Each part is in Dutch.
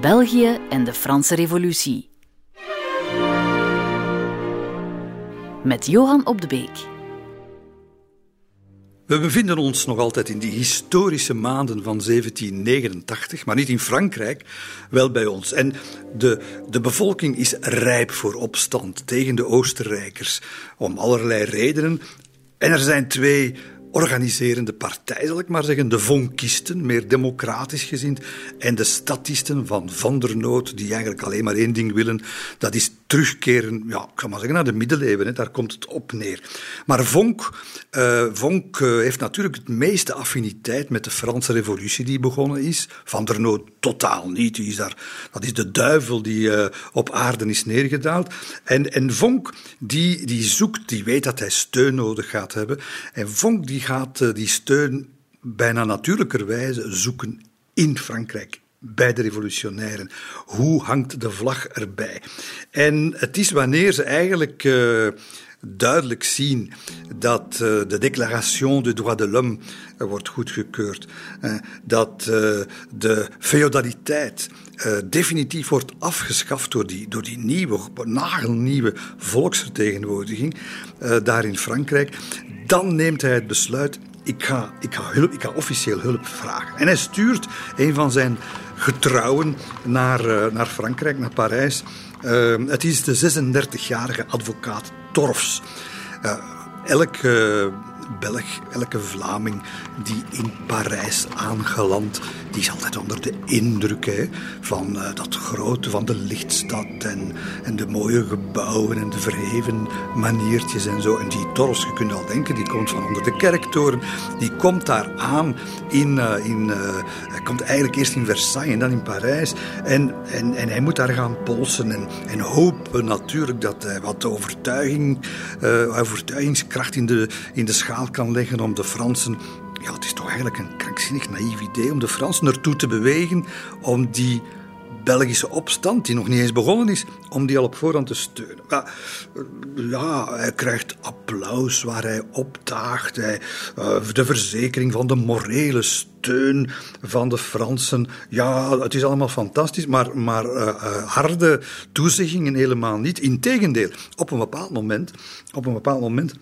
België en de Franse Revolutie. Met Johan op de Beek. We bevinden ons nog altijd in die historische maanden van 1789, maar niet in Frankrijk, wel bij ons. En de, de bevolking is rijp voor opstand tegen de Oostenrijkers, om allerlei redenen. En er zijn twee organiserende partij, zal ik maar zeggen. De vonkisten, meer democratisch gezind. En de statisten van Van der Noot, die eigenlijk alleen maar één ding willen. Dat is terugkeren, ja, zou maar zeggen, naar de middeleeuwen. Hè. Daar komt het op neer. Maar Vonk, uh, Vonk uh, heeft natuurlijk het meeste affiniteit met de Franse revolutie die begonnen is. Van der Noot totaal niet. Die is daar, dat is de duivel die uh, op aarde is neergedaald. En, en Vonk, die, die zoekt, die weet dat hij steun nodig gaat hebben. En Vonk die gaat die steun bijna natuurlijkerwijze zoeken in Frankrijk bij de revolutionairen. Hoe hangt de vlag erbij? En het is wanneer ze eigenlijk uh, duidelijk zien dat uh, de Déclaration des droits de l'homme uh, wordt goedgekeurd, dat de feodaliteit definitief wordt afgeschaft door die, door die nieuwe, nagelnieuwe volksvertegenwoordiging daar in Frankrijk, dan neemt hij het besluit ik ga, ik, ga hulp, ik ga officieel hulp vragen. En hij stuurt een van zijn getrouwen naar, uh, naar Frankrijk, naar Parijs. Uh, het is de 36-jarige advocaat Torfs. Uh, elke Belg, elke Vlaming die in Parijs aangeland, die is altijd onder de indruk hè, van uh, dat grote van de lichtstad en, en de mooie gebouwen en de verheven maniertjes en zo. En die Torfs, je kunt al denken, die komt van onder de kerktoren, die komt daar aan in, uh, in uh, hij komt eigenlijk eerst in Versailles en dan in Parijs en, en, en hij moet daar gaan polsen en, en hopen natuurlijk dat hij wat overtuiging, overtuigingskracht in de, in de kan leggen om de Fransen ja, het is toch eigenlijk een krankzinnig naïef idee om de Fransen ertoe te bewegen om die Belgische opstand, die nog niet eens begonnen is, om die al op voorhand te steunen. Ja, ja hij krijgt applaus waar hij opdaagt. Hij, uh, de verzekering van de morele steun van de Fransen. Ja, het is allemaal fantastisch, maar, maar uh, harde toezeggingen helemaal niet. Integendeel, op een bepaald moment, op een bepaald moment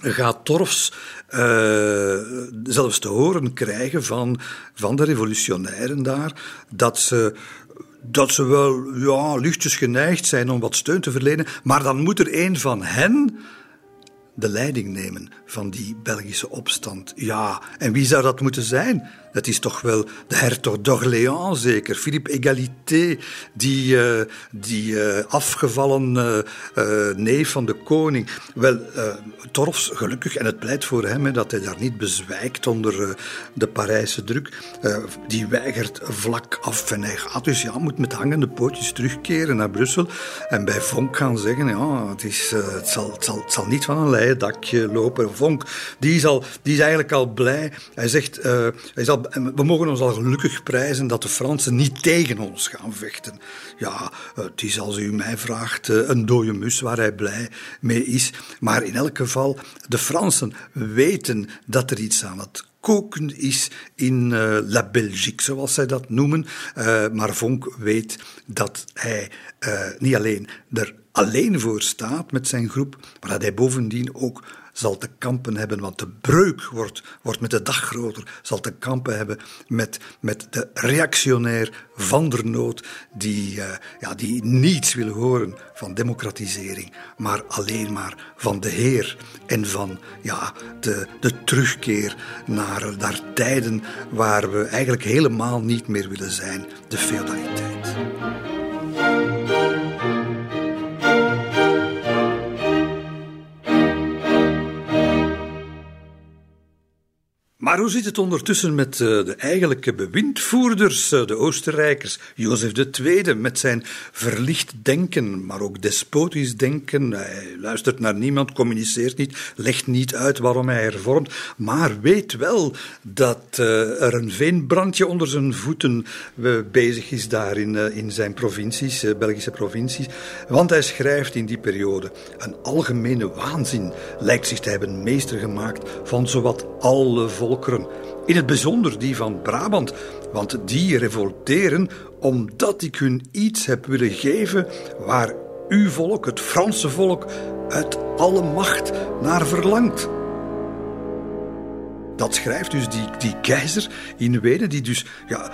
gaat Torfs uh, zelfs te horen krijgen van, van de revolutionairen daar dat ze dat ze wel ja, lichtjes geneigd zijn om wat steun te verlenen, maar dan moet er een van hen de leiding nemen van die Belgische opstand. Ja, en wie zou dat moeten zijn? Dat is toch wel de hertog d'Orléans zeker, Philippe Égalité, die, uh, die uh, afgevallen uh, neef van de koning. Wel, Torfs, gelukkig, en het pleit voor hem dat hij daar niet bezwijkt onder de Parijse druk, die weigert vlak af en hij gaat dus, ja, moet met hangende pootjes terugkeren naar Brussel en bij Vonk gaan zeggen, ja, het, is, het, zal, het, zal, het zal niet van een leien dakje lopen. Vonk, die is, al, die is eigenlijk al blij. Hij zegt, hij is al we mogen ons al gelukkig prijzen dat de Fransen niet tegen ons gaan vechten. Ja, het is als u mij vraagt eh, een dode mus waar hij blij mee is. Maar in elk geval, de Fransen weten dat er iets aan het koken is in uh, La Belgique, zoals zij dat noemen. Maar Vonk weet dat hij niet alleen er alleen voor staat met zijn groep, maar dat hij bovendien ook zal te kampen hebben, want de breuk wordt, wordt met de dag groter, zal te kampen hebben met, met de reactionair van der nood, die, uh, ja, die niets wil horen van democratisering, maar alleen maar van de Heer en van ja, de, de terugkeer naar, naar tijden waar we eigenlijk helemaal niet meer willen zijn, de feudaliteit. Maar hoe zit het ondertussen met uh, de eigenlijke bewindvoerders, uh, de Oostenrijkers? Jozef II met zijn verlicht denken, maar ook despotisch denken. Hij luistert naar niemand, communiceert niet, legt niet uit waarom hij hervormt, maar weet wel dat uh, er een veenbrandje onder zijn voeten bezig is daar in, in zijn provincies, Belgische provincies. Want hij schrijft in die periode: een algemene waanzin lijkt zich te hebben meester gemaakt van zowat alle volken In het bijzonder die van Brabant, want die revolteren omdat ik hun iets heb willen geven waar uw volk, het Franse volk, uit alle macht naar verlangt. Dat schrijft dus die, die keizer in Wenen, die dus ja,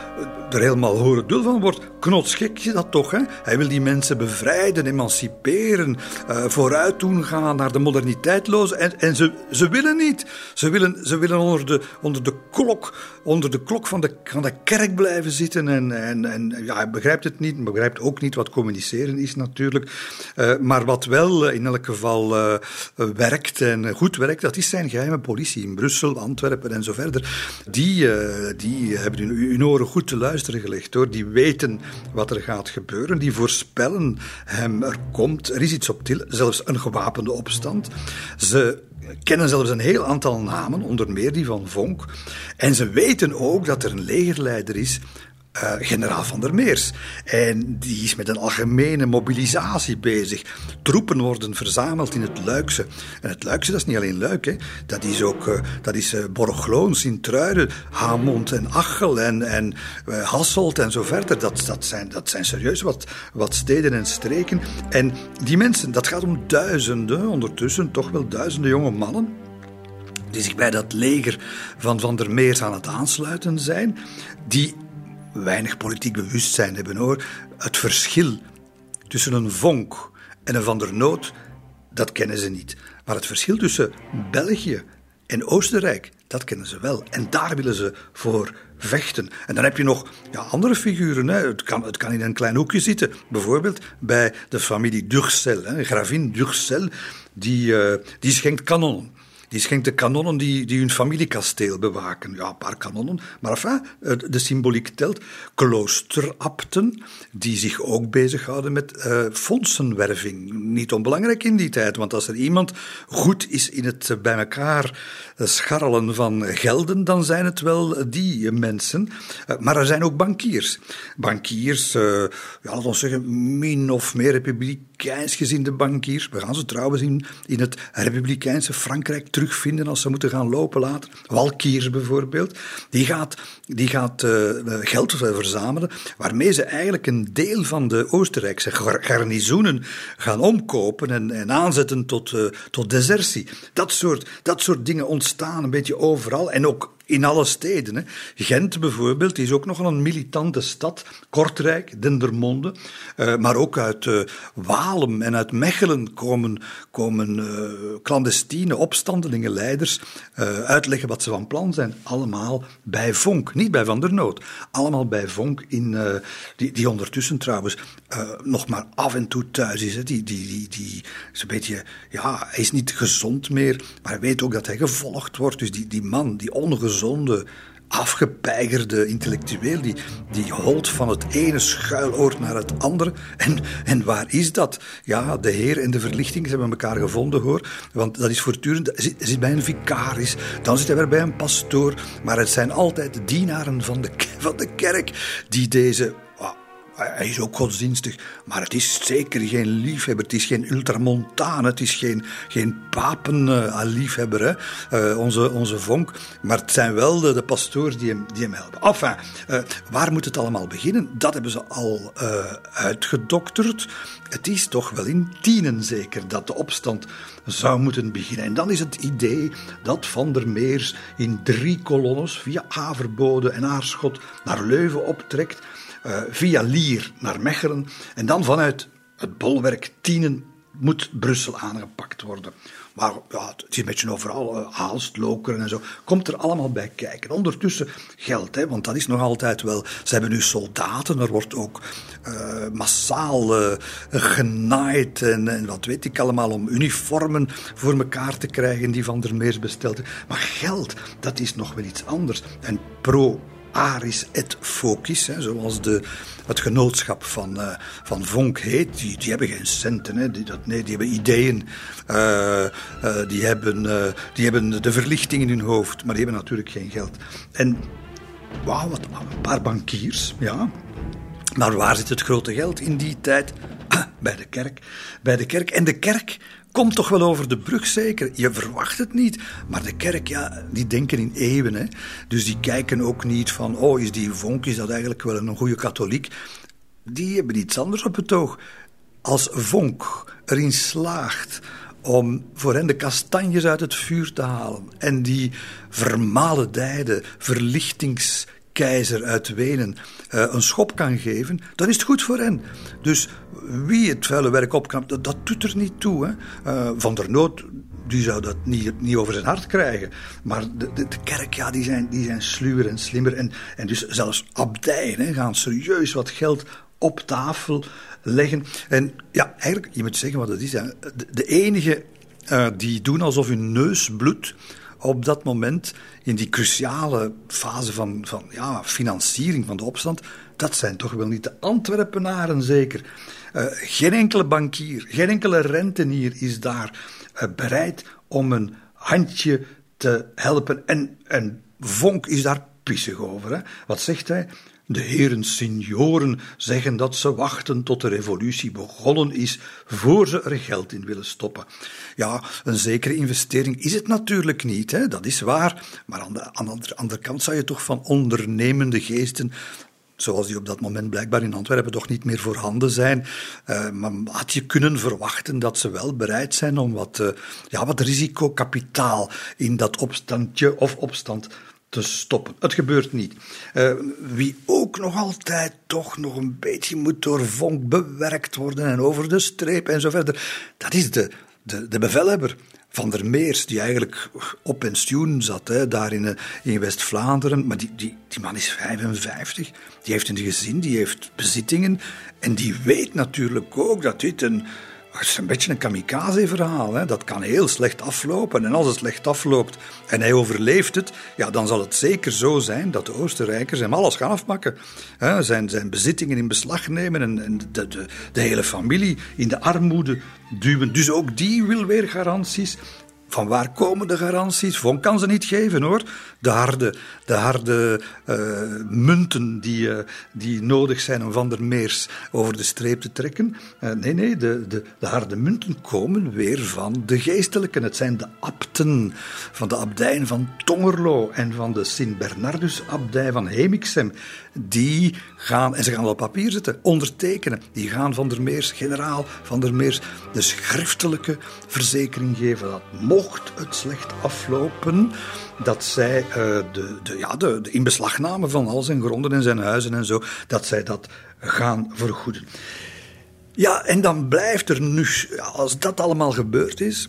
er helemaal horen dul van wordt. Knotsgek je dat toch, hè? Hij wil die mensen bevrijden, emanciperen, uh, vooruit doen gaan naar de moderniteitloze. En, en ze, ze willen niet. Ze willen, ze willen onder, de, onder de klok, onder de klok van de, van de kerk blijven zitten. En, en, en ja, hij begrijpt het niet, begrijpt ook niet wat communiceren is natuurlijk. Uh, maar wat wel in elk geval werkt en goed werkt, dat is zijn geheime politie in Brussel, Antwerpen en zo verder, die, uh, die hebben hun, hun, oren goed te luisteren gelegd hoor. Die weten wat er gaat gebeuren, die voorspellen hem er komt, er is iets op til, zelfs een gewapende opstand. Ze kennen zelfs een heel aantal namen, onder meer die van Vonk. En ze weten ook dat er een legerleider is uh, generaal van der Meers. En die is met een algemene mobilisatie bezig. Troepen worden verzameld in het Luikse. En het Luikse, dat is niet alleen Luik, hè. dat is ook uh, dat is, uh, Borgloon, Sint-Truiden, Hamond en Achel en, en Hasselt en zo verder. Dat, dat, zijn, dat zijn serieus wat, wat steden en streken. En die mensen, dat gaat om duizenden, ondertussen toch wel duizenden jonge mannen die zich bij dat leger van Van der Meers aan het aansluiten zijn, die weinig politiek bewustzijn hebben hoor. Het verschil tussen een vonk en een van der Noot, dat kennen ze niet. Maar het verschil tussen België en Oostenrijk, dat kennen ze wel. En daar willen ze voor vechten. En dan heb je nog ja, andere figuren. Hè. Het, kan, het kan in een klein hoekje zitten. Bijvoorbeeld bij de familie Durcel. Hè. Gravin Durcel, die, uh, die schenkt kanonnen. Die schenkt de kanonnen die, die hun familiekasteel bewaken. Ja, een paar kanonnen. Maar enfin, de symboliek telt. Kloosterabten, die zich ook bezighouden met uh, fondsenwerving. Niet onbelangrijk in die tijd, want als er iemand goed is in het bij elkaar scharrelen van gelden, dan zijn het wel die mensen. Maar er zijn ook bankiers. Bankiers, uh, ja, laten we zeggen, min of meer republikeins gezinde bankiers. We gaan ze trouwens in, in het republikeinse Frankrijk terugvinden als ze moeten gaan lopen later. Walkiers bijvoorbeeld. Die gaat, die gaat uh, geld verzamelen, waarmee ze eigenlijk een deel van de Oostenrijkse garnizoenen gaan omkopen en, en aanzetten tot, uh, tot desertie. Dat soort, dat soort dingen ontstaan een beetje overal. En ook in alle steden. Hè. Gent bijvoorbeeld is ook nog een militante stad. Kortrijk, Dendermonde. Uh, maar ook uit uh, Walem en uit Mechelen komen, komen uh, clandestine opstandelingen, leiders, uitleggen wat ze van plan zijn. Allemaal bij Vonk, niet bij Van der Noot. Allemaal bij Vonk, in, die, die ondertussen trouwens nog maar af en toe thuis is. Hè. Die, die, die, die is een beetje, ja, hij is niet gezond meer, maar hij weet ook dat hij gevolgd wordt. Dus die, die man, die ongezond gezonde, afgepeigerde intellectueel, die, die holt van het ene schuiloord naar het andere. En, en waar is dat? Ja, de Heer en de verlichting, ze hebben elkaar gevonden hoor. Want dat is voortdurend, hij zit bij een vicaris, dan zit hij weer bij een pastoor. Maar het zijn altijd de dienaren van de, van de kerk die deze hij is ook godsdienstig, maar het is zeker geen liefhebber. Het is geen ultramontane, het is geen, geen papenliefhebber, uh, onze, onze vonk. Maar het zijn wel de, pastoors die hem, die hem helpen. Enfin, uh, waar moet het allemaal beginnen? Dat hebben ze al uitgedokterd. Het is toch wel in tienen zeker dat de opstand zou moeten beginnen. En dan is het idee dat Van der Meers in drie kolonnes via Averbode en Aarschot naar Leuven optrekt via Lier naar Mechelen. En dan vanuit het bolwerk Tienen moet Brussel aangepakt worden. Maar ja, het is een beetje overal, uh, Aalst, Lokeren en zo, komt er allemaal bij kijken. Ondertussen geld, hè, want dat is nog altijd wel... Ze hebben nu soldaten, er wordt ook uh, massaal genaaid en, en, wat weet ik allemaal om uniformen voor elkaar te krijgen die Van der Meers besteld. Maar geld, dat is nog wel iets anders. En pro Aris et Focus, hè, zoals de, het genootschap van, uh, van Vonk heet. Die, die hebben geen centen, hè, die, dat, nee, die hebben ideeën. Uh, uh, die, hebben, die hebben de verlichting in hun hoofd, maar die hebben natuurlijk geen geld. En wauw, wat een paar bankiers, ja. Maar waar zit het grote geld in die tijd? Bij de kerk. Bij de kerk. En de kerk komt toch wel over de brug, zeker. Je verwacht het niet. Maar de kerk, ja, die denken in eeuwen. Hè. Dus die kijken ook niet van, oh, is die vonk, is dat eigenlijk wel een goede katholiek? Die hebben iets anders op het oog. Als vonk erin slaagt om voor hen de kastanjes uit het vuur te halen en die vermalendijde verlichtingskeizer uit Wenen uh, een schop kan geven, dan is het goed voor hen. Dus wie het vuile werk opknapt, dat, dat doet er niet toe. Hè. Uh, van der Nood die zou dat niet, niet over zijn hart krijgen. Maar de, de, kerk, ja, die zijn, die zijn sluwer en slimmer. En, en dus zelfs abdijen gaan serieus wat geld op tafel leggen. En ja, eigenlijk, je moet zeggen wat het is. De, de enige uh, die doen alsof hun neus bloedt op dat moment, in die cruciale fase van, van ja, financiering van de opstand, dat zijn toch wel niet de Antwerpenaren zeker. Uh, geen enkele bankier, geen enkele rentenier is daar uh, bereid om een handje te helpen. En, en Vonk is daar pissig over. Hè? Wat zegt hij? De heren senioren zeggen dat ze wachten tot de revolutie begonnen is, voor ze er geld in willen stoppen. Ja, een zekere investering is het natuurlijk niet, hè? dat is waar. Maar aan de, aan de andere kant zou je toch van ondernemende geesten zoals die op dat moment blijkbaar in Antwerpen toch niet meer voorhanden zijn. Uh, maar had je kunnen verwachten dat ze wel bereid zijn om wat, uh, ja, wat risicokapitaal in dat opstandje of opstand te stoppen. Het gebeurt niet. Uh, wie ook nog altijd toch nog een beetje moet door vonk bewerkt worden en over de streep en zo verder, dat is de, de, de bevelhebber. Van der Meers, die eigenlijk op pensioen zat, hè, daar in, eh, in West-Vlaanderen. Maar die, die, die man is 55, die heeft een gezin, die heeft bezittingen. En die weet natuurlijk ook dat dit een, het is een beetje een kamikaze-verhaal. Dat kan heel slecht aflopen. En als het slecht afloopt en hij overleeft het, ja, dan zal het zeker zo zijn dat de Oostenrijkers hem alles gaan afpakken. Hè? Zijn, zijn bezittingen in beslag nemen en, de, de, de hele familie in de armoede duwen. Dus ook die wil weer garanties. Van waar komen de garanties? Von kan ze niet geven hoor. De harde, de harde uh, munten die, uh, die nodig zijn om Van der Meers over de streep te trekken. Uh, nee, nee, de, de, de, harde munten komen weer van de geestelijken. Het zijn de abten van de abdij van Tongerlo en van de Sint-Bernardus-abdij van Hemixem. Die gaan, en ze gaan op papier zetten, ondertekenen. Die gaan Van der Meers, generaal Van der Meers, de schriftelijke verzekering geven dat mocht het slecht aflopen, dat zij uh, de, ja, de, de inbeslagname van al zijn gronden en zijn huizen en zo, dat zij dat gaan vergoeden. Ja, en dan blijft er nu, als dat allemaal gebeurd is,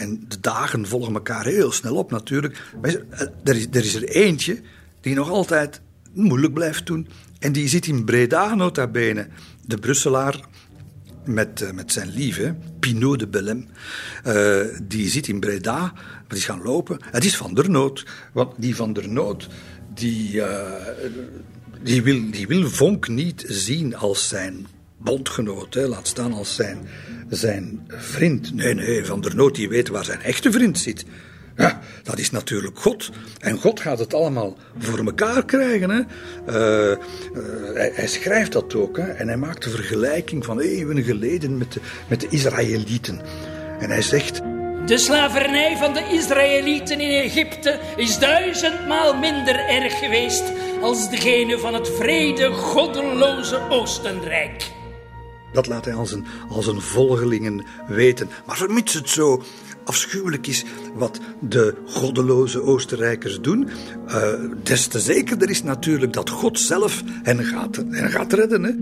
en de dagen volgen elkaar heel snel op natuurlijk, maar er is, er is er eentje die nog altijd moeilijk blijft doen. En die zit in Breda, nota bene. De Brusselaar met, uh, met zijn lieve, Pinot de Bellem. Uh, die zit in Breda, die is gaan lopen. Het is Van der Noot. Want die Van der Noot, die, uh, die, wil, die wil Vonk niet zien als zijn bondgenoot. Hè. Laat staan als zijn, zijn vriend. Nee, nee, Van der Noot die weet waar zijn echte vriend zit. Ja, dat is natuurlijk God. En God gaat het allemaal voor elkaar krijgen. Hè. Uh, hij, hij, schrijft dat ook. Hè. En hij maakt de vergelijking van eeuwen geleden met de, met de Israëlieten. En hij zegt... De slavernij van de Israëlieten in Egypte is duizendmaal minder erg geweest als degene van het vrede, goddeloze Oostenrijk. Dat laat hij als een, als een volgelingen weten. Maar vermits het zo afschuwelijk is wat de goddeloze Oostenrijkers doen, uh, des te zekerder is natuurlijk dat God zelf hen gaat, hen gaat redden. Hè?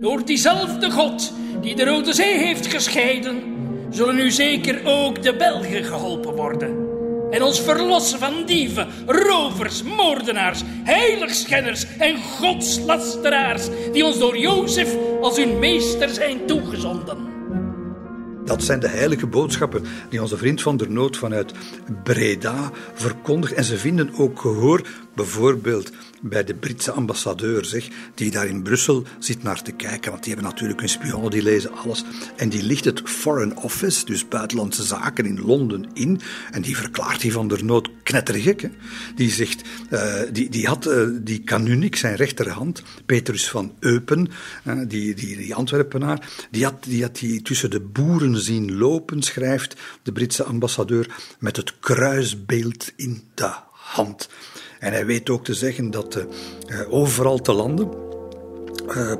Door diezelfde God die de Rode Zee heeft gescheiden, zullen nu zeker ook de Belgen geholpen worden. En ons verlossen van dieven, rovers, moordenaars, heiligschenners en godslasteraars, die ons door Jozef als hun meester zijn toegezonden. Dat zijn de heilige boodschappen die onze vriend van der Noot vanuit Breda verkondigt. En ze vinden ook gehoor, bijvoorbeeld bij de Britse ambassadeur, zeg, die daar in Brussel zit naar te kijken. Want die hebben natuurlijk hun spionnen, die lezen alles. En die ligt het Foreign Office, dus buitenlandse zaken in Londen, in. En die verklaart die van der Noot knettergek. Hè? Die zegt, uh, die, die had uh, die kanuniek, zijn rechterhand, Petrus van Eupen, uh, die, die, die Antwerpenaar, die had, die had die tussen de boeren zien lopen, schrijft de Britse ambassadeur, met het kruisbeeld in de hand. En hij weet ook te zeggen dat overal te landen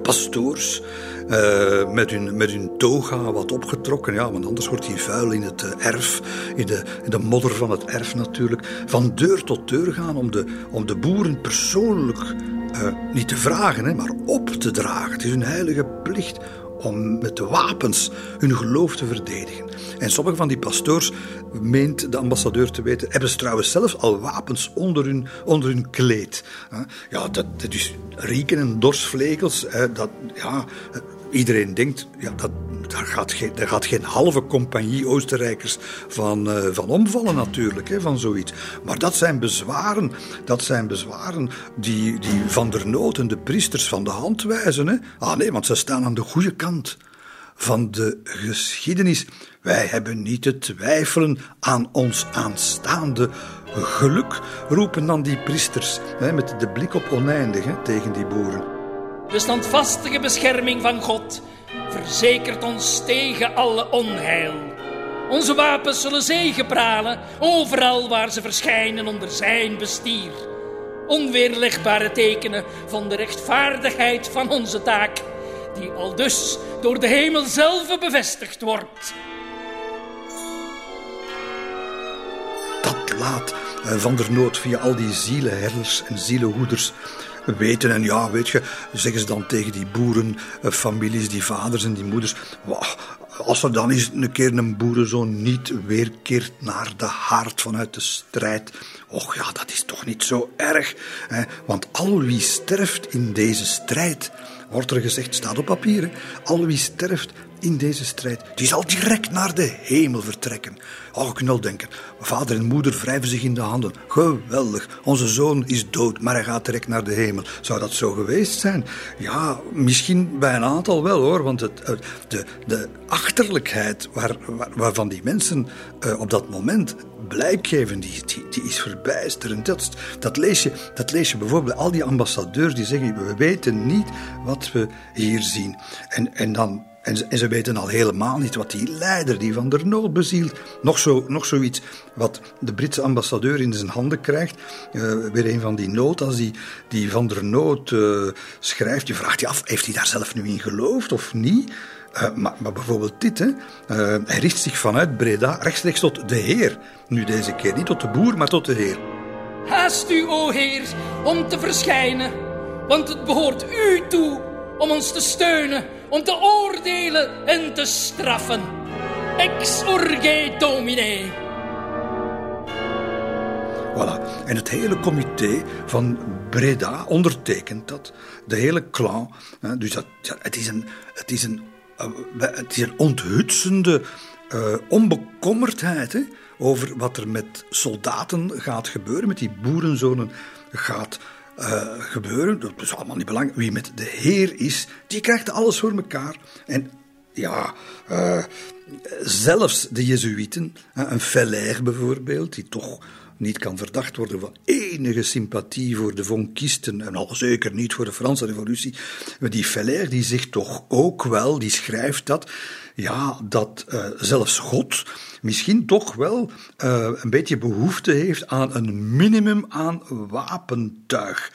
pastoors uh, met, hun, met hun toga wat opgetrokken. Ja, want anders wordt hij vuil in het erf, in de, in de modder van het erf natuurlijk. Van deur tot deur gaan om de, om de boeren persoonlijk niet te vragen, hè, maar op te dragen. Het is hun heilige plicht om met wapens hun geloof te verdedigen. En sommige van die pastoors, meent de ambassadeur te weten, hebben ze trouwens zelfs al wapens onder hun, onder hun kleed. Ja, dat, dat is rieken en dorsvlegels. Dat, ja, iedereen denkt, ja, dat, daar, gaat geen, gaat geen halve compagnie Oostenrijkers van, uh, van omvallen natuurlijk, hè, van zoiets. Maar dat zijn bezwaren, dat zijn bezwaren die, die Van der Noot en de priesters van de hand wijzen. Hè. Ah nee, want ze staan aan de goede kant van de geschiedenis. Wij hebben niet te twijfelen aan ons aanstaande geluk, roepen dan die priesters, hè, met de blik op oneindig hè, tegen die boeren. De standvastige bescherming van God verzekert ons tegen alle onheil. Onze wapens zullen zegepralen overal waar ze verschijnen onder zijn bestier. Onweerlegbare tekenen van de rechtvaardigheid van onze taak, die al dus door de hemel zelf bevestigd wordt. Dat laat eh, Van der Noot via al die zielenherders en zielenhoeders weten. En ja, weet je, zeggen ze dan tegen die boerenfamilies, die vaders en die moeders. Als er dan eens een keer een boerenzoon niet weerkeert naar de haard vanuit de strijd. Och ja, dat is toch niet zo erg. Hè? Want al wie sterft in deze strijd, wordt er gezegd, staat op papier. Al wie sterft in deze strijd, die zal direct naar de hemel vertrekken. Oh, je kunt al denken, vader en moeder wrijven zich in de handen. Geweldig, onze zoon is dood, maar hij gaat direct naar de hemel. Zou dat zo geweest zijn? Ja, misschien bij een aantal wel hoor, want het, de, de achterlijkheid waar, waarvan die mensen uh, op dat moment blijk geven, die, die, die is verbijsterend. Dat, dat, lees je, dat lees je bijvoorbeeld al die ambassadeurs die zeggen, we weten niet wat we hier zien. En, en dan en ze, en ze, weten al helemaal niet wat die leider, die van der Nood bezielt, nog, zo, nog zoiets wat de Britse ambassadeur in zijn handen krijgt. Uh, weer een van die notas die, die van der Nood uh, schrijft. Je vraagt je af, heeft hij daar zelf nu in geloofd of niet? Uh, maar, maar, bijvoorbeeld dit, hè. hij richt zich vanuit Breda rechtstreeks tot de Heer. Nu deze keer niet tot de boer, maar tot de Heer. Haast u, o Heer, om te verschijnen, want het behoort u toe om ons te steunen om te oordelen en te straffen. Ex orge domine. Voilà. En het hele comité van Breda ondertekent dat. De hele clan. Dus dat, het, is een, het, is een, eh, het is een onthutsende uh, onbekommerdheid hè, over wat er met soldaten gaat gebeuren, met die boerenzonen gaat uh, gebeuren. Dat is allemaal niet belangrijk. Wie met de Heer is, die krijgt alles voor elkaar. En ja, uh, zelfs de Jezuïeten, een Feller bijvoorbeeld, die toch niet kan verdacht worden van enige sympathie voor de vonkisten en al zeker niet voor de Franse revolutie. Maar die Feller die zegt toch ook wel, die schrijft dat, ja, dat uh, zelfs God misschien toch wel uh, een beetje behoefte heeft aan een minimum aan wapentuig.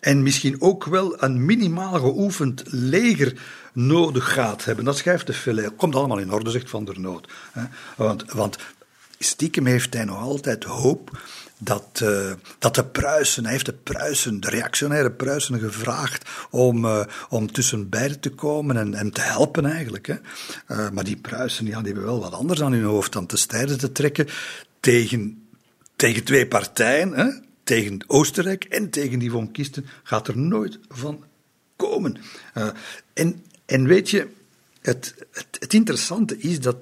En misschien ook wel een minimaal geoefend leger nodig gaat hebben. Dat schrijft de Feller. Komt allemaal in orde, zegt Van der Noot. Want, want stiekem heeft hij nog altijd hoop dat, uh, dat de Pruisen, hij heeft de Pruisen, de reactionaire Pruisen gevraagd om, uh, om tussen beiden te komen en, en te helpen eigenlijk. Hè. Uh, maar die Pruisen ja, die hebben wel wat anders aan hun hoofd dan te strijden te trekken tegen, tegen twee partijen, hè. tegen Oostenrijk en tegen die von Kisten, gaat er nooit van komen. en, en weet je, het, het interessante is dat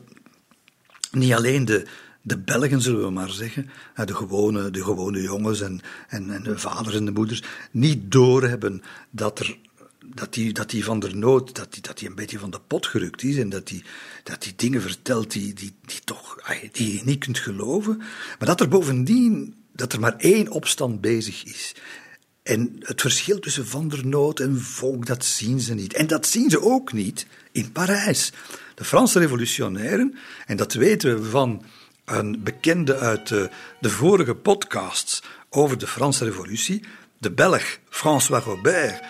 niet alleen de, de Belgen, zullen we maar zeggen, de gewone, de gewone jongens en, en, en de vaders en de moeders, niet doorhebben dat er dat die, dat die van der nood, dat die, dat die een beetje van de pot gerukt is en dat die, dat die dingen vertelt die, die, die, toch, die je niet kunt geloven. Maar dat er bovendien dat er maar één opstand bezig is. En het verschil tussen Van der Noot en Volk, dat zien ze niet. En dat zien ze ook niet in Parijs. De Franse revolutionairen, en dat weten we van een bekende uit de, de vorige podcasts over de Franse revolutie, de Belg François Robert,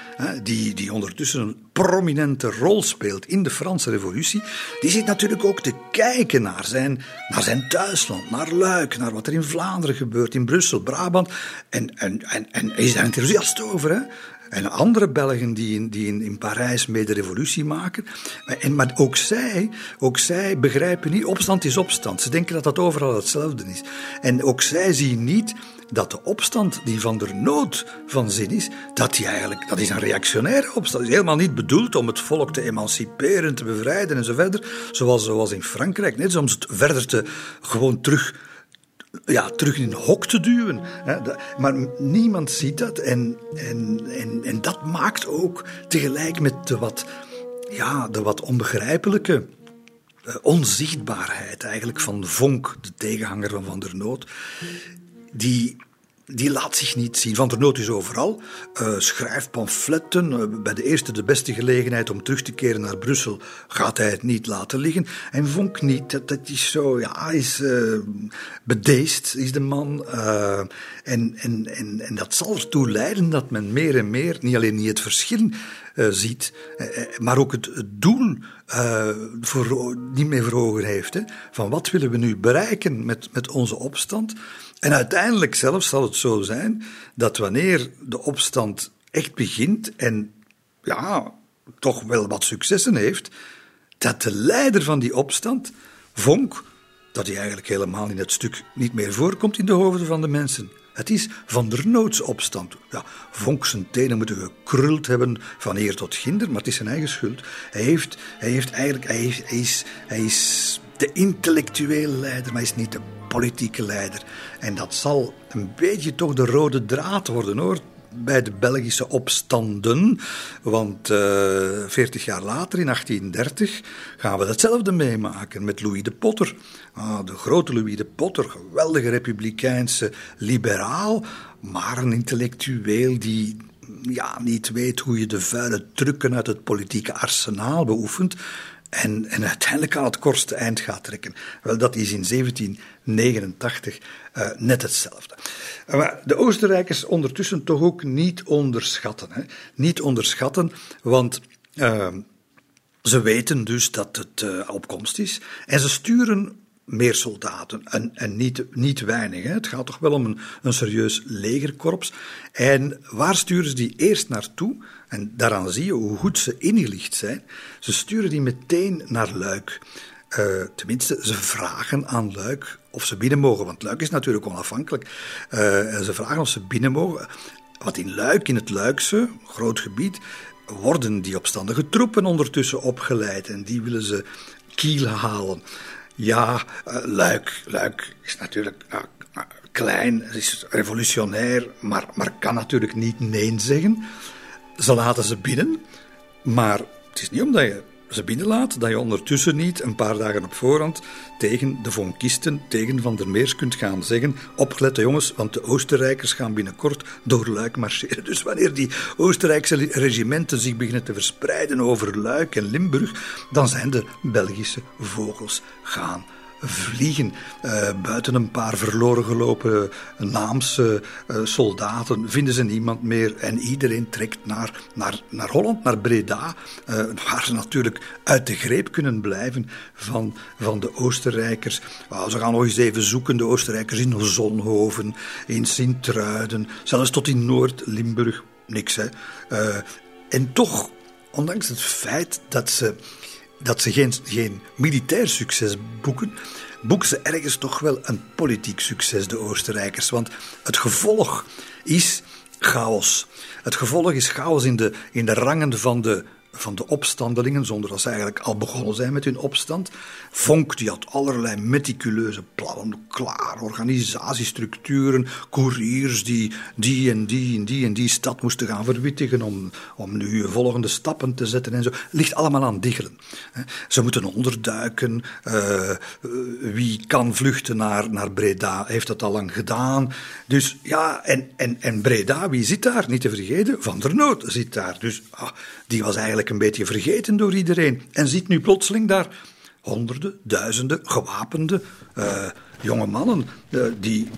die, die ondertussen een prominente rol speelt in de Franse Revolutie, die zit natuurlijk ook te kijken naar zijn, naar zijn thuisland, naar Luik, naar wat er in Vlaanderen gebeurt, in Brussel, Brabant. En, en, en, en is daar enthousiast over. Hè? En andere Belgen die in, die in, in Parijs mee de revolutie maken. En, maar ook zij, ook zij begrijpen niet, opstand is opstand. Ze denken dat dat overal hetzelfde is. En ook zij zien niet dat de opstand die van der nood van zin is, dat die eigenlijk, dat is een reactionaire opstand. Dat is helemaal niet bedoeld om het volk te emanciperen, te bevrijden en zo verder. Zoals, zoals in Frankrijk. Net het verder te, gewoon terug ja, terug in een hok te duwen. Maar niemand ziet dat. En, en, en, en dat maakt ook tegelijk met de wat, ja, de wat onbegrijpelijke eh, onzichtbaarheid eigenlijk van Vonk, de tegenhanger van Van der Noot, die die laat zich niet zien. Van der Noot is overal. Uh, schrijft pamfletten. Uh, bij de eerste de beste gelegenheid om terug te keren naar Brussel gaat hij het niet laten liggen. En Vonk niet. Dat, dat is zo, ja, is uh, bedeesd, is de man. en, en, en, en dat zal ertoe leiden dat men meer en meer, niet alleen niet het verschil ziet, maar ook het, het doel voor, niet meer voor ogen heeft. Hè, van wat willen we nu bereiken met, met onze opstand? En uiteindelijk zelfs zal het zo zijn dat wanneer de opstand echt begint en ja, toch wel wat successen heeft, dat de leider van die opstand, Vonk, dat hij eigenlijk helemaal in het stuk niet meer voorkomt in de hoofden van de mensen. Het is van der noodsopstand. Ja, Vonk zijn tenen moeten gekruld hebben van eer tot ginder, maar het is zijn eigen schuld. Hij heeft, hij heeft eigenlijk, hij, is, hij is de intellectuele leider, maar is niet de politieke leider. En dat zal een beetje toch de rode draad worden hoor bij de Belgische opstanden. Want uh, eh, 40 jaar later, in 1830, gaan we hetzelfde meemaken met Louis de Potter. Ah, de grote Louis de Potter, geweldige republikeinse liberaal, maar een intellectueel die ja, niet weet hoe je de vuile trucken uit het politieke arsenaal beoefent. En, en uiteindelijk aan het kortste eind gaat trekken. Wel, dat is in 1789 uh, eh, net hetzelfde. Eh, maar de Oostenrijkers ondertussen toch ook niet onderschatten. Hè? Niet onderschatten, want uh, ze weten dus dat het opkomst is. En ze sturen meer soldaten. En, en niet, niet weinig. Hè. Het gaat toch wel om een, een serieus legerkorps. En waar sturen ze die eerst naartoe? En daaraan zie je hoe goed ze ingelicht zijn. Ze sturen die meteen naar Luik. Uh, tenminste, ze vragen aan Luik of ze binnen mogen. Want Luik is natuurlijk onafhankelijk. Uh, ze vragen of ze binnen mogen. Wat in Luik, in het Luikse, groot gebied, worden die opstandige troepen ondertussen opgeleid. En die willen ze kiel halen. Ja, uh, Luik, Luik is natuurlijk uh, klein, is revolutionair, maar, maar kan natuurlijk niet nee zeggen. Ze laten ze binnen, maar het is niet omdat je ze binnenlaat dat je ondertussen niet een paar dagen op voorhand tegen de vonkisten, tegen Van der Meers kunt gaan zeggen: opgelet jongens, want de Oostenrijkers gaan binnenkort door Luik marcheren. Dus wanneer die Oostenrijkse regimenten zich beginnen te verspreiden over Luik en Limburg, dan zijn de Belgische vogels gaan vliegen. Uh, buiten een paar verloren gelopen naamse uh, soldaten vinden ze niemand meer. En iedereen trekt naar, naar, naar Holland, naar Breda, waar ze natuurlijk uit de greep kunnen blijven van, van de Oostenrijkers. Ze gaan nog eens even zoeken, de Oostenrijkers in Zonhoven, in Sint-Truiden, zelfs tot in Noord-Limburg. Niks, hè. en toch, ondanks het feit dat ze dat ze geen, geen militair succes boeken, boeken ze ergens toch wel een politiek succes, de Oostenrijkers. Want het gevolg is chaos. Het gevolg is chaos in de, in de rangen van de van de opstandelingen, zonder dat ze eigenlijk al begonnen zijn met hun opstand. Vonk die had allerlei meticuleuze plannen klaar, organisatiestructuren, couriers die die en die en die en die stad moesten gaan verwittigen om, om nu volgende stappen te zetten en zo. Ligt allemaal aan diggelen. Ze moeten onderduiken. Uh, wie kan vluchten naar, naar Breda, heeft dat al lang gedaan. Dus ja, en, en, en Breda, wie zit daar? Niet te vergeten, Van der Noot zit daar. Dus ah, die was eigenlijk een beetje vergeten door iedereen. En ziet nu plotseling daar honderden, duizenden gewapende uh, jonge mannen uh, die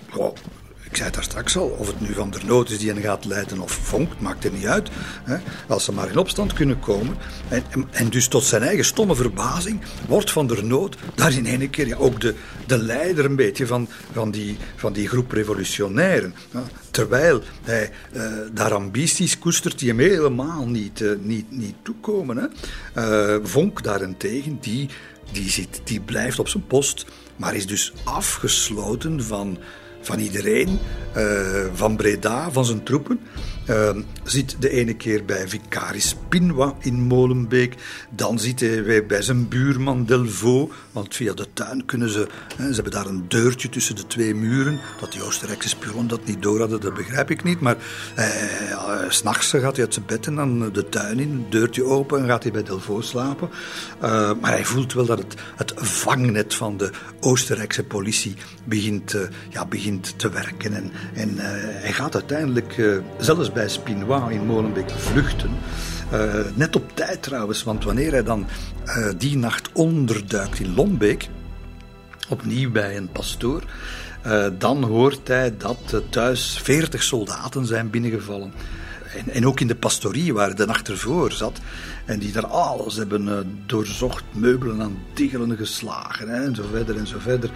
ik zei het daar straks al, of het nu Van der Noot is die hen gaat leiden of Vonk, maakt er niet uit. Hè, als ze maar in opstand kunnen komen. En, en, dus tot zijn eigen stomme verbazing wordt Van der Noot daar in één keer ja, ook de, de leider een beetje van, van, die, van die groep revolutionairen. Ja, terwijl hij uh, daar ambities koestert die hem helemaal niet, uh, niet, niet toekomen. Hè. Uh, Vonk daarentegen, die, die, zit, die blijft op zijn post, maar is dus afgesloten van van iedereen, uh, van Breda, van zijn troepen. Uh, zit de ene keer bij vicaris Pinwa in Molenbeek. Dan zit hij bij zijn buurman Delvaux. Want via de tuin kunnen ze... Hè, ze hebben daar een deurtje tussen de twee muren. Dat die Oostenrijkse spion dat niet door hadden, dat begrijp ik niet. Maar eh, uh, s'nachts gaat hij uit zijn bed en dan de tuin in. Deurtje open en gaat hij bij Delvaux slapen. Uh, maar hij voelt wel dat het, het vangnet van de Oostenrijkse politie begint, uh, ja, begint te werken. En, en hij gaat uiteindelijk zelfs bij Spinois in Molenbeek vluchten. Uh, net op tijd trouwens, want wanneer hij dan uh, die nacht onderduikt in Lombeek, opnieuw bij een pastoor, uh, dan hoort hij dat thuis veertig soldaten zijn binnengevallen. En, ook in de pastorie waar de nacht ervoor zat. En die daar alles hebben uh, doorzocht, meubelen aan diggelen geslagen hè, en zo verder en zo verder.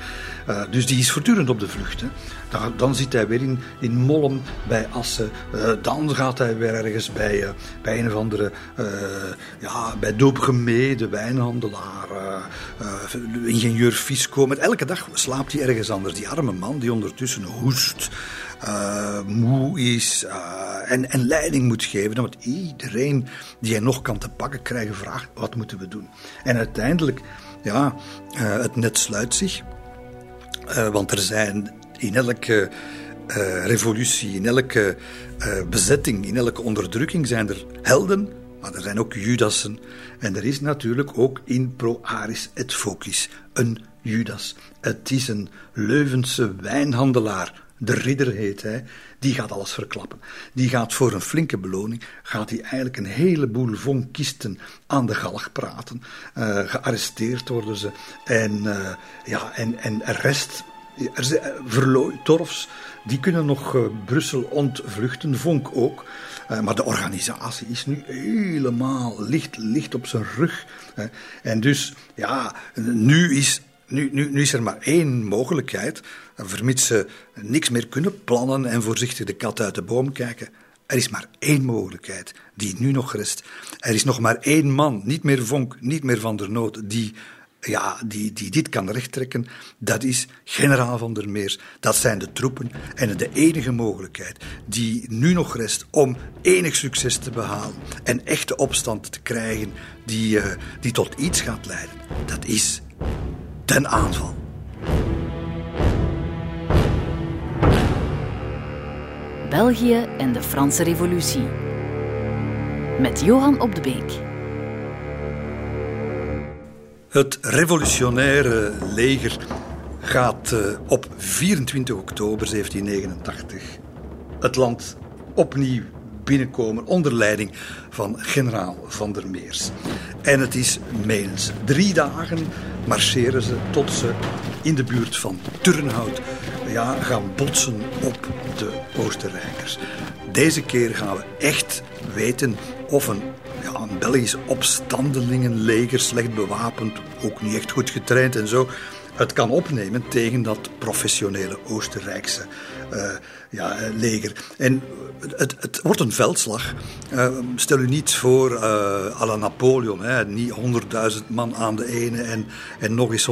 Uh, dus die is voortdurend op de vlucht. Hè. Dan, dan zit hij weer in, in Mollem bij Assen. Uh, dan gaat hij weer ergens bij, bij een of andere, ja, bij Doopgemee, de wijnhandelaar, ingenieur Fisco. Met elke dag slaapt hij ergens anders. Die arme man die ondertussen hoest uh, moe is uh, en, en leiding moet geven. Want iedereen die hij nog kan te pakken krijgen vraagt, wat moeten we doen? En uiteindelijk, ja, uh, het net sluit zich. want er zijn in elke revolutie, in elke bezetting, in elke onderdrukking zijn er helden, maar er zijn ook Judassen. En er is natuurlijk ook in Pro Aris et Focis een Judas. Het is een Leuvense wijnhandelaar de ridder heet hij, die gaat alles verklappen. Die gaat voor een flinke beloning, gaat hij eigenlijk een heleboel vonkisten aan de galg praten. Uh, gearresteerd worden ze. En, uh, ja, en, en rest, er, verlooi, torfs, die kunnen nog Brussel ontvluchten, vonk ook. maar de organisatie is nu helemaal licht, licht op zijn rug. en dus, ja, nu is nu, nu, nu, is er maar één mogelijkheid, vermits ze niks meer kunnen plannen en voorzichtig de kat uit de boom kijken. Er is maar één mogelijkheid die nu nog rest. Er is nog maar één man, niet meer Vonk, niet meer Van der Noot, die, ja, die, die dit kan rechttrekken. Dat is generaal Van der Meers. Dat zijn de troepen. En de enige mogelijkheid die nu nog rest om enig succes te behalen en echte opstand te krijgen die, uh, die tot iets gaat leiden, dat is ten aanval. België en de Franse Revolutie. Met Johan op de Beek. Het revolutionaire leger gaat uh, op 24 oktober 1789 het land opnieuw binnenkomen onder leiding van generaal Van der Meers. En het is menens drie dagen marcheren ze tot ze in de buurt van Turnhout ja, gaan botsen op de Oostenrijkers. Deze keer gaan we echt weten of een, ja, een Belgisch opstandelingenleger, slecht bewapend, ook niet echt goed getraind en zo, het kan opnemen tegen dat professionele Oostenrijkse uh, ja, leger. En het, het, wordt een veldslag. Uh, stel u niet voor uh, à la Napoleon, hè, niet 100.000 man aan de ene en, en nog eens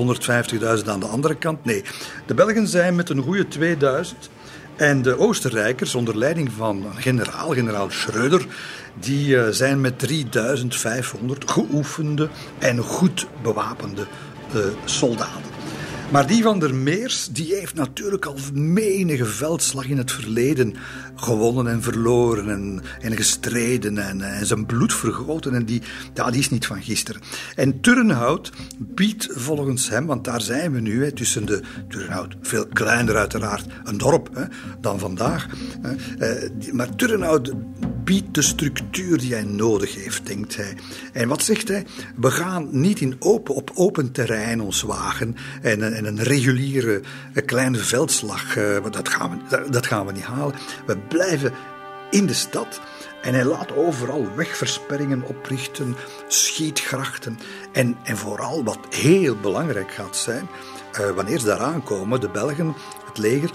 150.000 aan de andere kant. Nee, de Belgen zijn met een goede 2000 En de Oostenrijkers, onder leiding van generaal, generaal Schröder, die eh, zijn met 3500 geoefende en goed bewapende soldaten. Maar die van der Meers, die heeft natuurlijk al menige veldslag in het verleden gewonnen en verloren en, en gestreden en, en zijn bloed vergoten. En die, ja, die is niet van gisteren. En Turnhout biedt volgens hem, want daar zijn we nu, hè, tussen de Turnhout, veel kleiner uiteraard, een dorp hè, dan vandaag. Hè, eh, maar Turnhout biedt de structuur die hij nodig heeft, denkt hij. En wat zegt hij? We gaan niet in open, op open terrein ons wagen en, en een reguliere kleine veldslag, uh, dat, gaan we, dat gaan we niet halen. We blijven in de stad. En hij laat overal wegversperringen oprichten, schietgrachten. En, en vooral, wat heel belangrijk gaat zijn, uh, wanneer ze daar aankomen, de Belgen, het leger,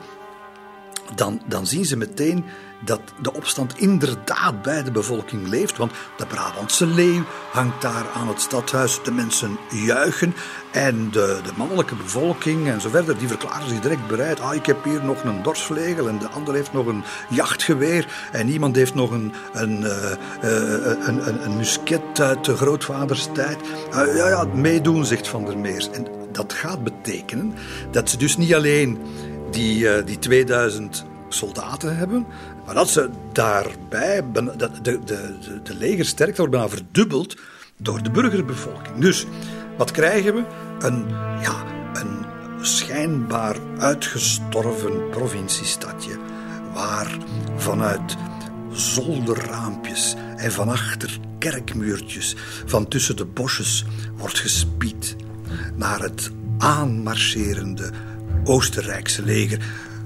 dan, dan zien ze meteen dat de opstand inderdaad bij de bevolking leeft. Want de Brabantse leeuw hangt daar aan het stadhuis. De mensen juichen. En de, de mannelijke bevolking en zo verder, die verklaren zich direct bereid. Ah, ik heb hier nog een dorsvlegel en de ander heeft nog een jachtgeweer. En iemand heeft nog een, een, uh, een, een, een, musket uit de grootvaders tijd. Uh, ja, ja, meedoen, zegt Van der Meers. En dat gaat betekenen dat ze dus niet alleen die, die 2000 soldaten hebben, maar dat ze daarbij, de, de, de, de legersterkte wordt bijna verdubbeld door de burgerbevolking. Dus wat krijgen we? Een, ja, een schijnbaar uitgestorven provinciestadje, waar vanuit zolderraampjes en van achter kerkmuurtjes, van tussen de bosjes, wordt gespied naar het aanmarcherende Oostenrijkse leger.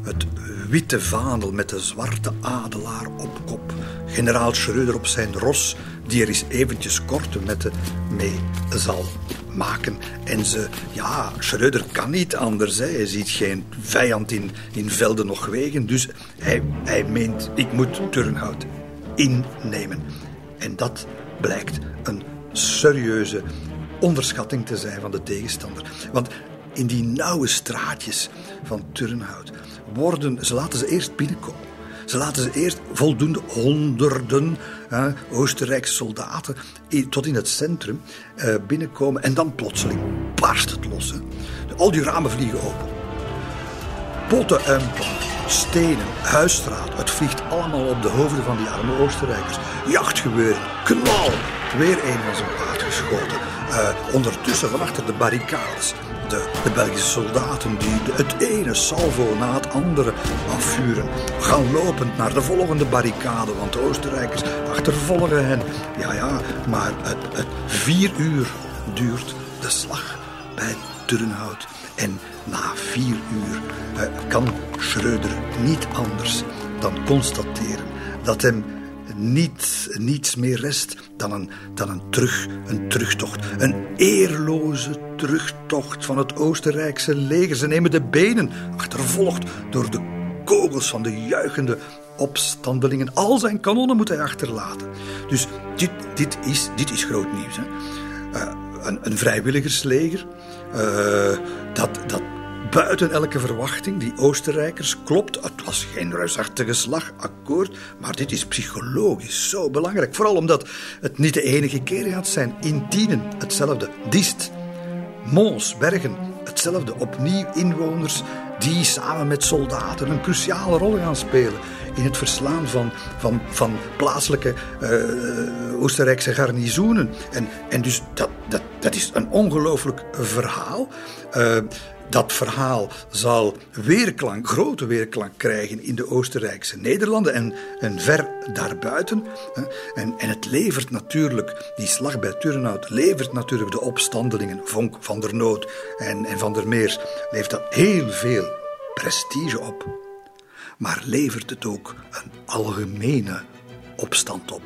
Het witte vaandel met de zwarte adelaar op kop. Generaal Schreuder op zijn ros, die er eens eventjes korte metten mee zal maken. En ze, ja, Schreuder kan niet anders. Hè. Hij ziet geen vijand in, in velden nog wegen. Dus hij, hij meent, ik moet Turnhout innemen. En dat blijkt een serieuze onderschatting te zijn van de tegenstander. Want in die nauwe straatjes van Turnhout worden, ze laten ze eerst binnenkomen. Ze laten ze eerst voldoende honderden hè, Oostenrijkse soldaten tot in het centrum eh, binnenkomen. En dan plotseling barst het los. Al die ramen vliegen open. Potten en stenen, huisstraat. Het vliegt allemaal op de hoofden van die arme Oostenrijkers. Jachtgeweren, knal. Weer een van zijn paard geschoten. Uh, ondertussen van achter de barricades de, de, Belgische soldaten die het ene salvo na het andere afvuren, gaan lopend naar de volgende barricade, want de Oostenrijkers achtervolgen hen. Ja, ja, maar het, het vier uur duurt de slag bij Turnhout. En na vier uur eh, kan Schreuder niet anders dan constateren dat hem niet, niets meer rest dan een, dan een, terug, een terugtocht. Een eerloze terugtocht van het Oostenrijkse leger. Ze nemen de benen, achtervolgd door de kogels van de juichende opstandelingen. Al zijn kanonnen moet hij achterlaten. Dus dit, dit, is, dit is groot nieuws. Hè? Uh, een, een, vrijwilligersleger uh, dat, dat buiten elke verwachting, die Oostenrijkers, klopt. Het was geen reusachtige slag, akkoord. Maar dit is psychologisch zo belangrijk. Vooral omdat het niet de enige keer gaat zijn. In Tienen hetzelfde. Dist, Mons, Bergen, hetzelfde. Opnieuw inwoners die samen met soldaten een cruciale rol gaan spelen in het verslaan van, van, van plaatselijke uh, Oostenrijkse garnizoenen. En, en dus dat, dat, dat is een ongelooflijk verhaal. Uh, dat verhaal zal weerklank, grote weerklank krijgen in de Oostenrijkse Nederlanden en, en ver daarbuiten. En, en het levert natuurlijk, die slag bij Turnhout, levert natuurlijk de opstandelingen, Vonk, Van der Noot en, en Van der Meers, levert dat heel veel prestige op. Maar levert het ook een algemene opstand op.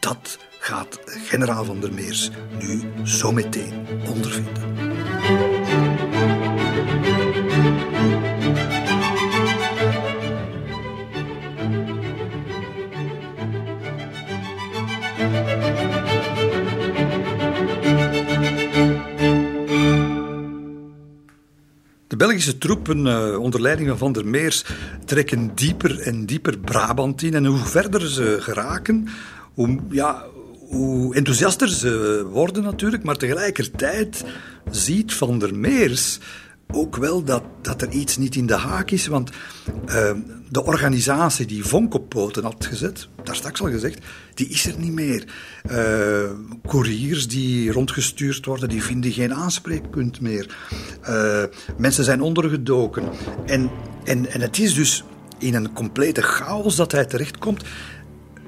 Dat gaat generaal Van der Meers nu zo meteen ondervinden. De Belgische troepen uh, onder leiding van Van der Meers trekken dieper en dieper Brabant in. En hoe verder ze geraken, hoe, ja, hoe enthousiaster ze worden natuurlijk. Maar tegelijkertijd ziet Van der Meers ook wel dat, dat er iets niet in de haak is. Want uh, de organisatie die Vonk op poten had gezet, daar straks al gezegd, die is er niet meer. Uh, couriers die rondgestuurd worden, die vinden geen aanspreekpunt meer. Uh, mensen zijn ondergedoken. En, en, en het is dus in een complete chaos dat hij terechtkomt.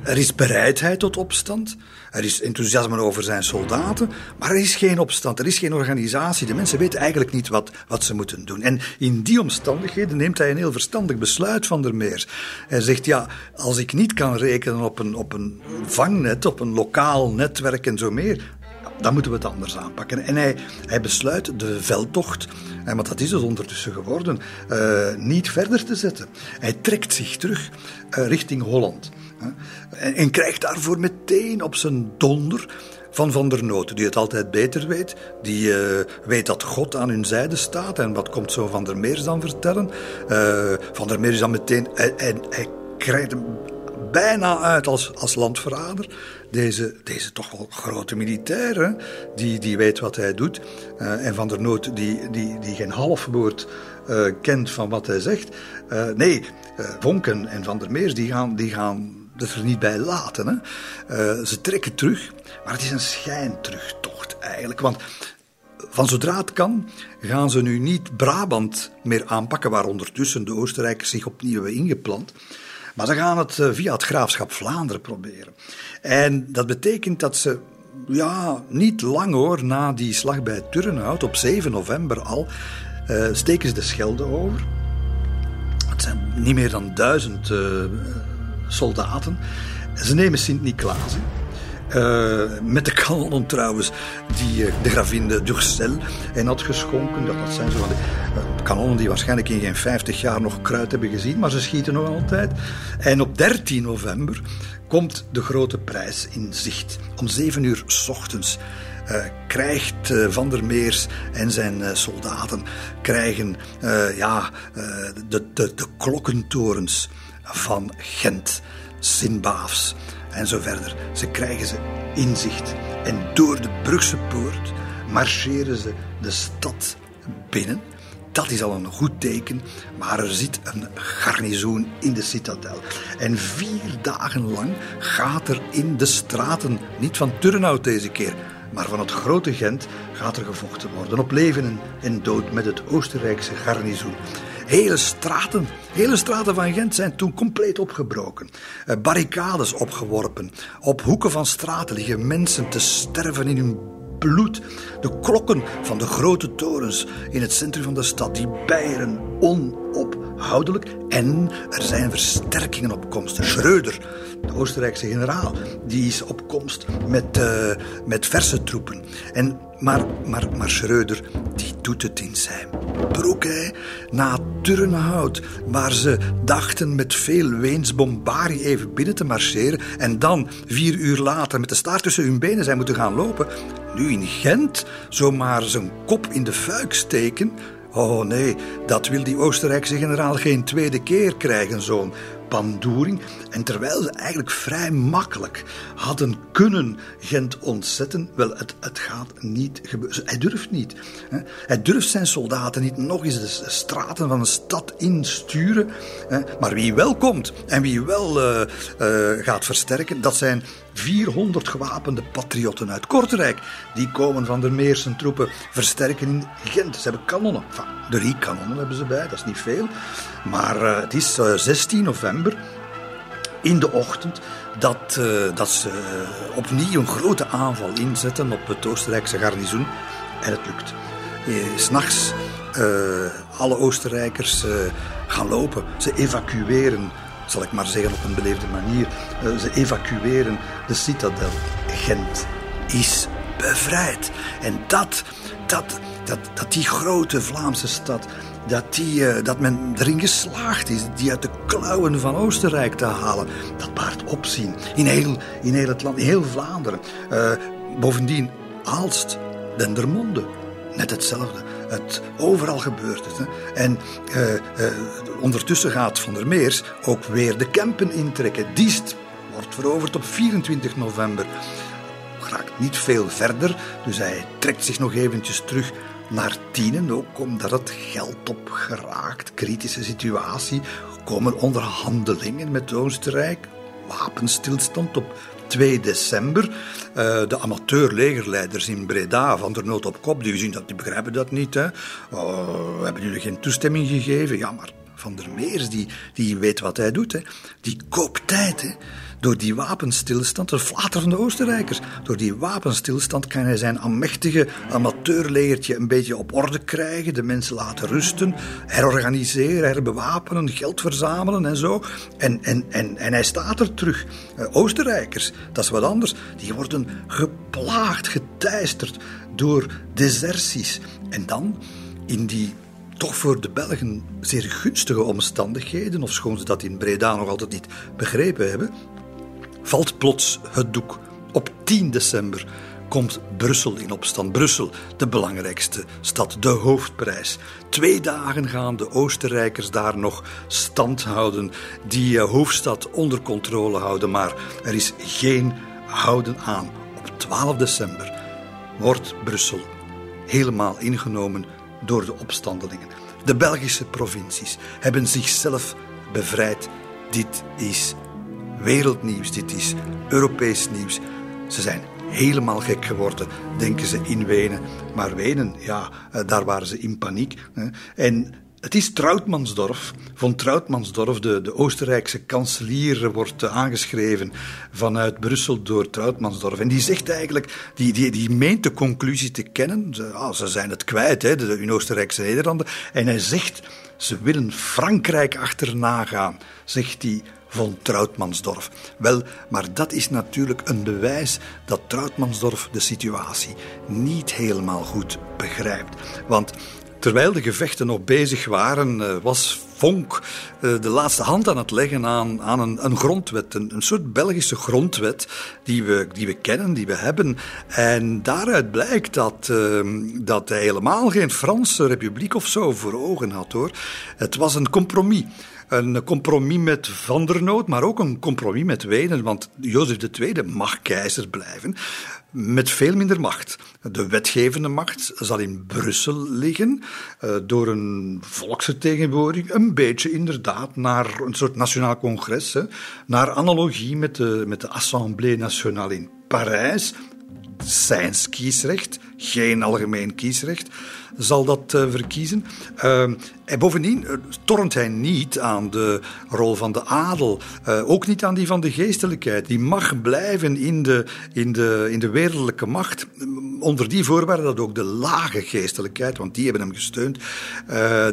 Er is bereidheid tot opstand. Er is enthousiasme over zijn soldaten. Maar er is geen opstand. Er is geen organisatie. De mensen weten eigenlijk niet wat, wat ze moeten doen. En in die omstandigheden neemt hij een heel verstandig besluit van der Meers. Hij zegt: Ja, als ik niet kan rekenen op een, op een vangnet, op een lokaal netwerk en zo meer dan moeten we het anders aanpakken. En hij, hij besluit de veldtocht, en want dat is het ondertussen geworden, uh, niet verder te zetten. Hij trekt zich terug uh, richting Holland. En, krijgt daarvoor meteen op zijn donder van Van der Noten, die het altijd beter weet. Die uh, weet dat God aan hun zijde staat. En wat komt zo Van der Meers dan vertellen? Uh, van der Meers dan meteen... En, en hij krijgt hem bijna uit als, als landverrader. Deze, deze toch wel grote militair, Die, die weet wat hij doet. Uh, en Van der Noot die, die, die geen half woord kent van wat hij zegt. nee, Vonken en Van der Meers die gaan, die gaan dat er niet bij laten. Hè. Uh, ze trekken terug, maar het is een schijnterugtocht eigenlijk. Want van zodra het kan, gaan ze nu niet Brabant meer aanpakken, waar ondertussen de Oostenrijkers zich opnieuw hebben ingeplant. Maar ze gaan het eh, via het graafschap Vlaanderen proberen. En dat betekent dat ze, ja, niet lang hoor, na die slag bij Turnhout, op 7 november al, uh, steken ze de Schelde over. Het zijn niet meer dan duizend soldaten. Ze nemen Sint-Niklaas. Uh, met de kanonnen trouwens, die uh, de gravin de Durcel hen had geschonken. Dat, dat zijn zo van de uh, kanonnen die waarschijnlijk in geen 50 jaar nog kruid hebben gezien, maar ze schieten nog altijd. En op 13 november komt de grote prijs in zicht. Om 7 uur s ochtends krijgt Van der Meers en zijn soldaten krijgen, ja, de, de, de klokkentorens van Gent, Sint-Baafs en zo verder. Ze krijgen ze inzicht en door de Brugse poort marcheren ze de stad binnen. Dat is al een goed teken, maar er zit een garnizoen in de citadel. En vier dagen lang gaat er in de straten, niet van Turnhout deze keer, maar van het grote Gent gaat er gevochten worden. Op leven en dood met het Oostenrijkse garnizoen. Hele straten, hele straten van Gent zijn toen compleet opgebroken. Eh, barricades opgeworpen. Op hoeken van straten liggen mensen te sterven in hun bloed. De klokken van de grote torens in het centrum van de stad die bijeren onophoudelijk. En er zijn versterkingen op komst. Schreuder, de Oostenrijkse generaal, die is op komst met, uh, met verse troepen. En maar, maar, maar Schreuder, die doet het in zijn broek, hè. Na Turnhout, waar ze dachten met veel Weens bombari even binnen te marcheren en dan, vier uur later, met de staart tussen hun benen zijn moeten gaan lopen. Nu in Gent, zomaar zijn kop in de fuik steken... Oh nee, dat wil die Oostenrijkse generaal geen tweede keer krijgen, zo'n pandoering. En terwijl ze eigenlijk vrij makkelijk hadden kunnen Gent ontzetten, wel, het, gaat niet gebeuren. Hij durft niet. Hè. Hij durft zijn soldaten niet nog eens de straten van een stad insturen. Hè. Maar wie wel komt en wie wel uh, uh, gaat versterken, dat zijn 400 gewapende patriotten uit Kortrijk. Die komen van de Meersen troepen versterken in Gent. Ze hebben kanonnen. Drie kanonnen hebben ze bij, dat is niet veel. Maar uh, het is 16 november in de ochtend dat, uh, dat ze opnieuw een grote aanval inzetten op het Oostenrijkse garnizoen. En het lukt. S'nachts alle Oostenrijkers gaan lopen. Ze evacueren zal ik maar zeggen op een beleefde manier. ze evacueren de citadel. Gent is bevrijd. En dat, dat, dat, dat die grote Vlaamse stad dat, die, uh, dat men erin geslaagd is die uit de klauwen van Oostenrijk te halen. Dat baart opzien in heel, in heel het land, in heel Vlaanderen. Uh, bovendien, Aalst, Dendermonde, net hetzelfde. het overal gebeurt het. Hè. En uh, ondertussen gaat Van der Meers ook weer de Kempen intrekken. Diest wordt veroverd op 24 november. Raakt niet veel verder, dus hij trekt zich nog eventjes terug naar Tienen, ook omdat het geld op geraakt. Kritische situatie, komen onderhandelingen met Oostenrijk, wapenstilstand op 2 december. Uh, de amateurlegerleiders in Breda, van der nood op kop, die zien dat, die begrijpen dat niet. Hè. We hebben jullie geen toestemming gegeven. Ja, maar Van der Meers, die, die weet wat hij doet. Hè. Die koopt tijd. Hè. Door die wapenstilstand, de flater van de Oostenrijkers, door die wapenstilstand kan hij zijn amechtige amateurlegertje een beetje op orde krijgen, de mensen laten rusten, herorganiseren, herbewapenen, geld verzamelen en zo. En, en, en, en hij staat er terug. Uh, Oostenrijkers, dat is wat anders, die worden geplaagd, geteisterd door deserties. En dan, in die toch voor de Belgen zeer gunstige omstandigheden, ofschoon ze dat in Breda nog altijd niet begrepen hebben, valt plots het doek. Op 10 december komt Brussel in opstand. Brussel, de belangrijkste stad, de hoofdprijs. Twee dagen gaan de Oostenrijkers daar nog stand houden, die uh, hoofdstad onder controle houden. Maar er is geen houden aan. Op 12 december wordt Brussel helemaal ingenomen door de opstandelingen. De Belgische provincies hebben zichzelf bevrijd. Dit is wereldnieuws, dit is Europees nieuws. Ze zijn helemaal gek geworden, denken ze in Wenen. Maar Wenen, ja, eh, daar waren ze in paniek. En het is Troutmansdorf. Von Troutmansdorf, de, de Oostenrijkse kanselier, wordt eh, aangeschreven vanuit Brussel door Troutmansdorf. En die zegt eigenlijk, die, die, die meent de conclusie te kennen. Ze, ah, ze zijn het kwijt, hè, de, de Oostenrijkse Nederlanden. En hij zegt, ze willen Frankrijk achterna gaan, zegt hij van Troutmansdorf. Wel, maar dat is natuurlijk een bewijs dat Troutmansdorf de situatie niet helemaal goed begrijpt. Want terwijl de gevechten nog bezig waren, eh, was Vonk eh, de laatste hand aan het leggen aan, aan een, een grondwet. Een, soort Belgische grondwet die we, die we kennen, die we hebben. En daaruit blijkt dat, uh, dat hij helemaal geen Franse republiek of zo voor ogen had hoor. Het was een compromis. Een compromis met Van der Noot, maar ook een compromis met Wenen, want Jozef II mag keizer blijven met veel minder macht. De wetgevende macht zal in Brussel liggen, uh, door een volksvertegenwoordiging, een beetje inderdaad naar een soort nationaal congres, naar analogie met de, met de Assemblée Nationale in Parijs. Zijns kiesrecht, geen algemeen kiesrecht zal dat uh, verkiezen. Uh, en bovendien uh, tornt hij niet aan de rol van de adel, uh, ook niet aan die van de geestelijkheid. Die mag blijven in de, in de, in de wereldlijke macht, onder die voorwaarde dat ook de lage geestelijkheid, want die hebben hem gesteund,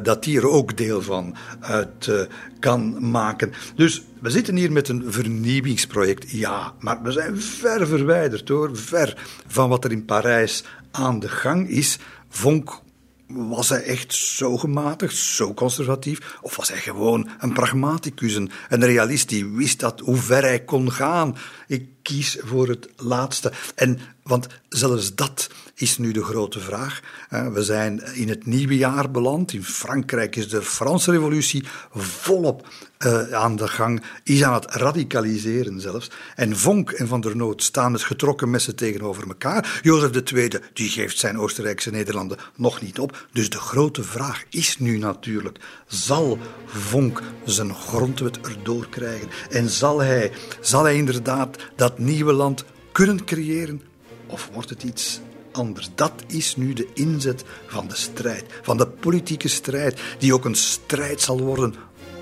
dat die er ook deel van uit kan maken. Dus we zitten hier met een vernieuwingsproject, ja, maar we zijn ver verwijderd hoor, ver van wat er in Parijs aan de gang is. Vonk was hij echt zo gematigd, zo conservatief? Of was hij gewoon een pragmaticus, een, realist die wist dat hoe ver hij kon gaan? Ik kies voor het laatste. En, want zelfs dat is nu de grote vraag. We zijn in het nieuwe jaar beland. In Frankrijk is de Franse revolutie volop uh, aan de gang, is aan het radicaliseren zelfs. En Vonk en Van der Noot staan met getrokken messen tegenover elkaar. Jozef II die geeft zijn Oostenrijkse Nederlanden nog niet op. Dus de grote vraag is nu natuurlijk: zal Vonk zijn grondwet erdoor krijgen? En zal hij, zal hij inderdaad dat nieuwe land kunnen creëren? Of wordt het iets anders? Dat is nu de inzet van de strijd, van de politieke strijd, die ook een strijd zal worden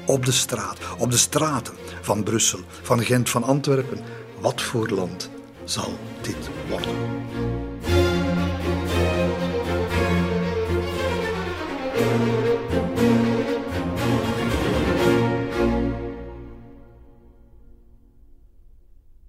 op de straat, op de straten van Brussel, van Gent, van Antwerpen. Wat voor land zal dit worden?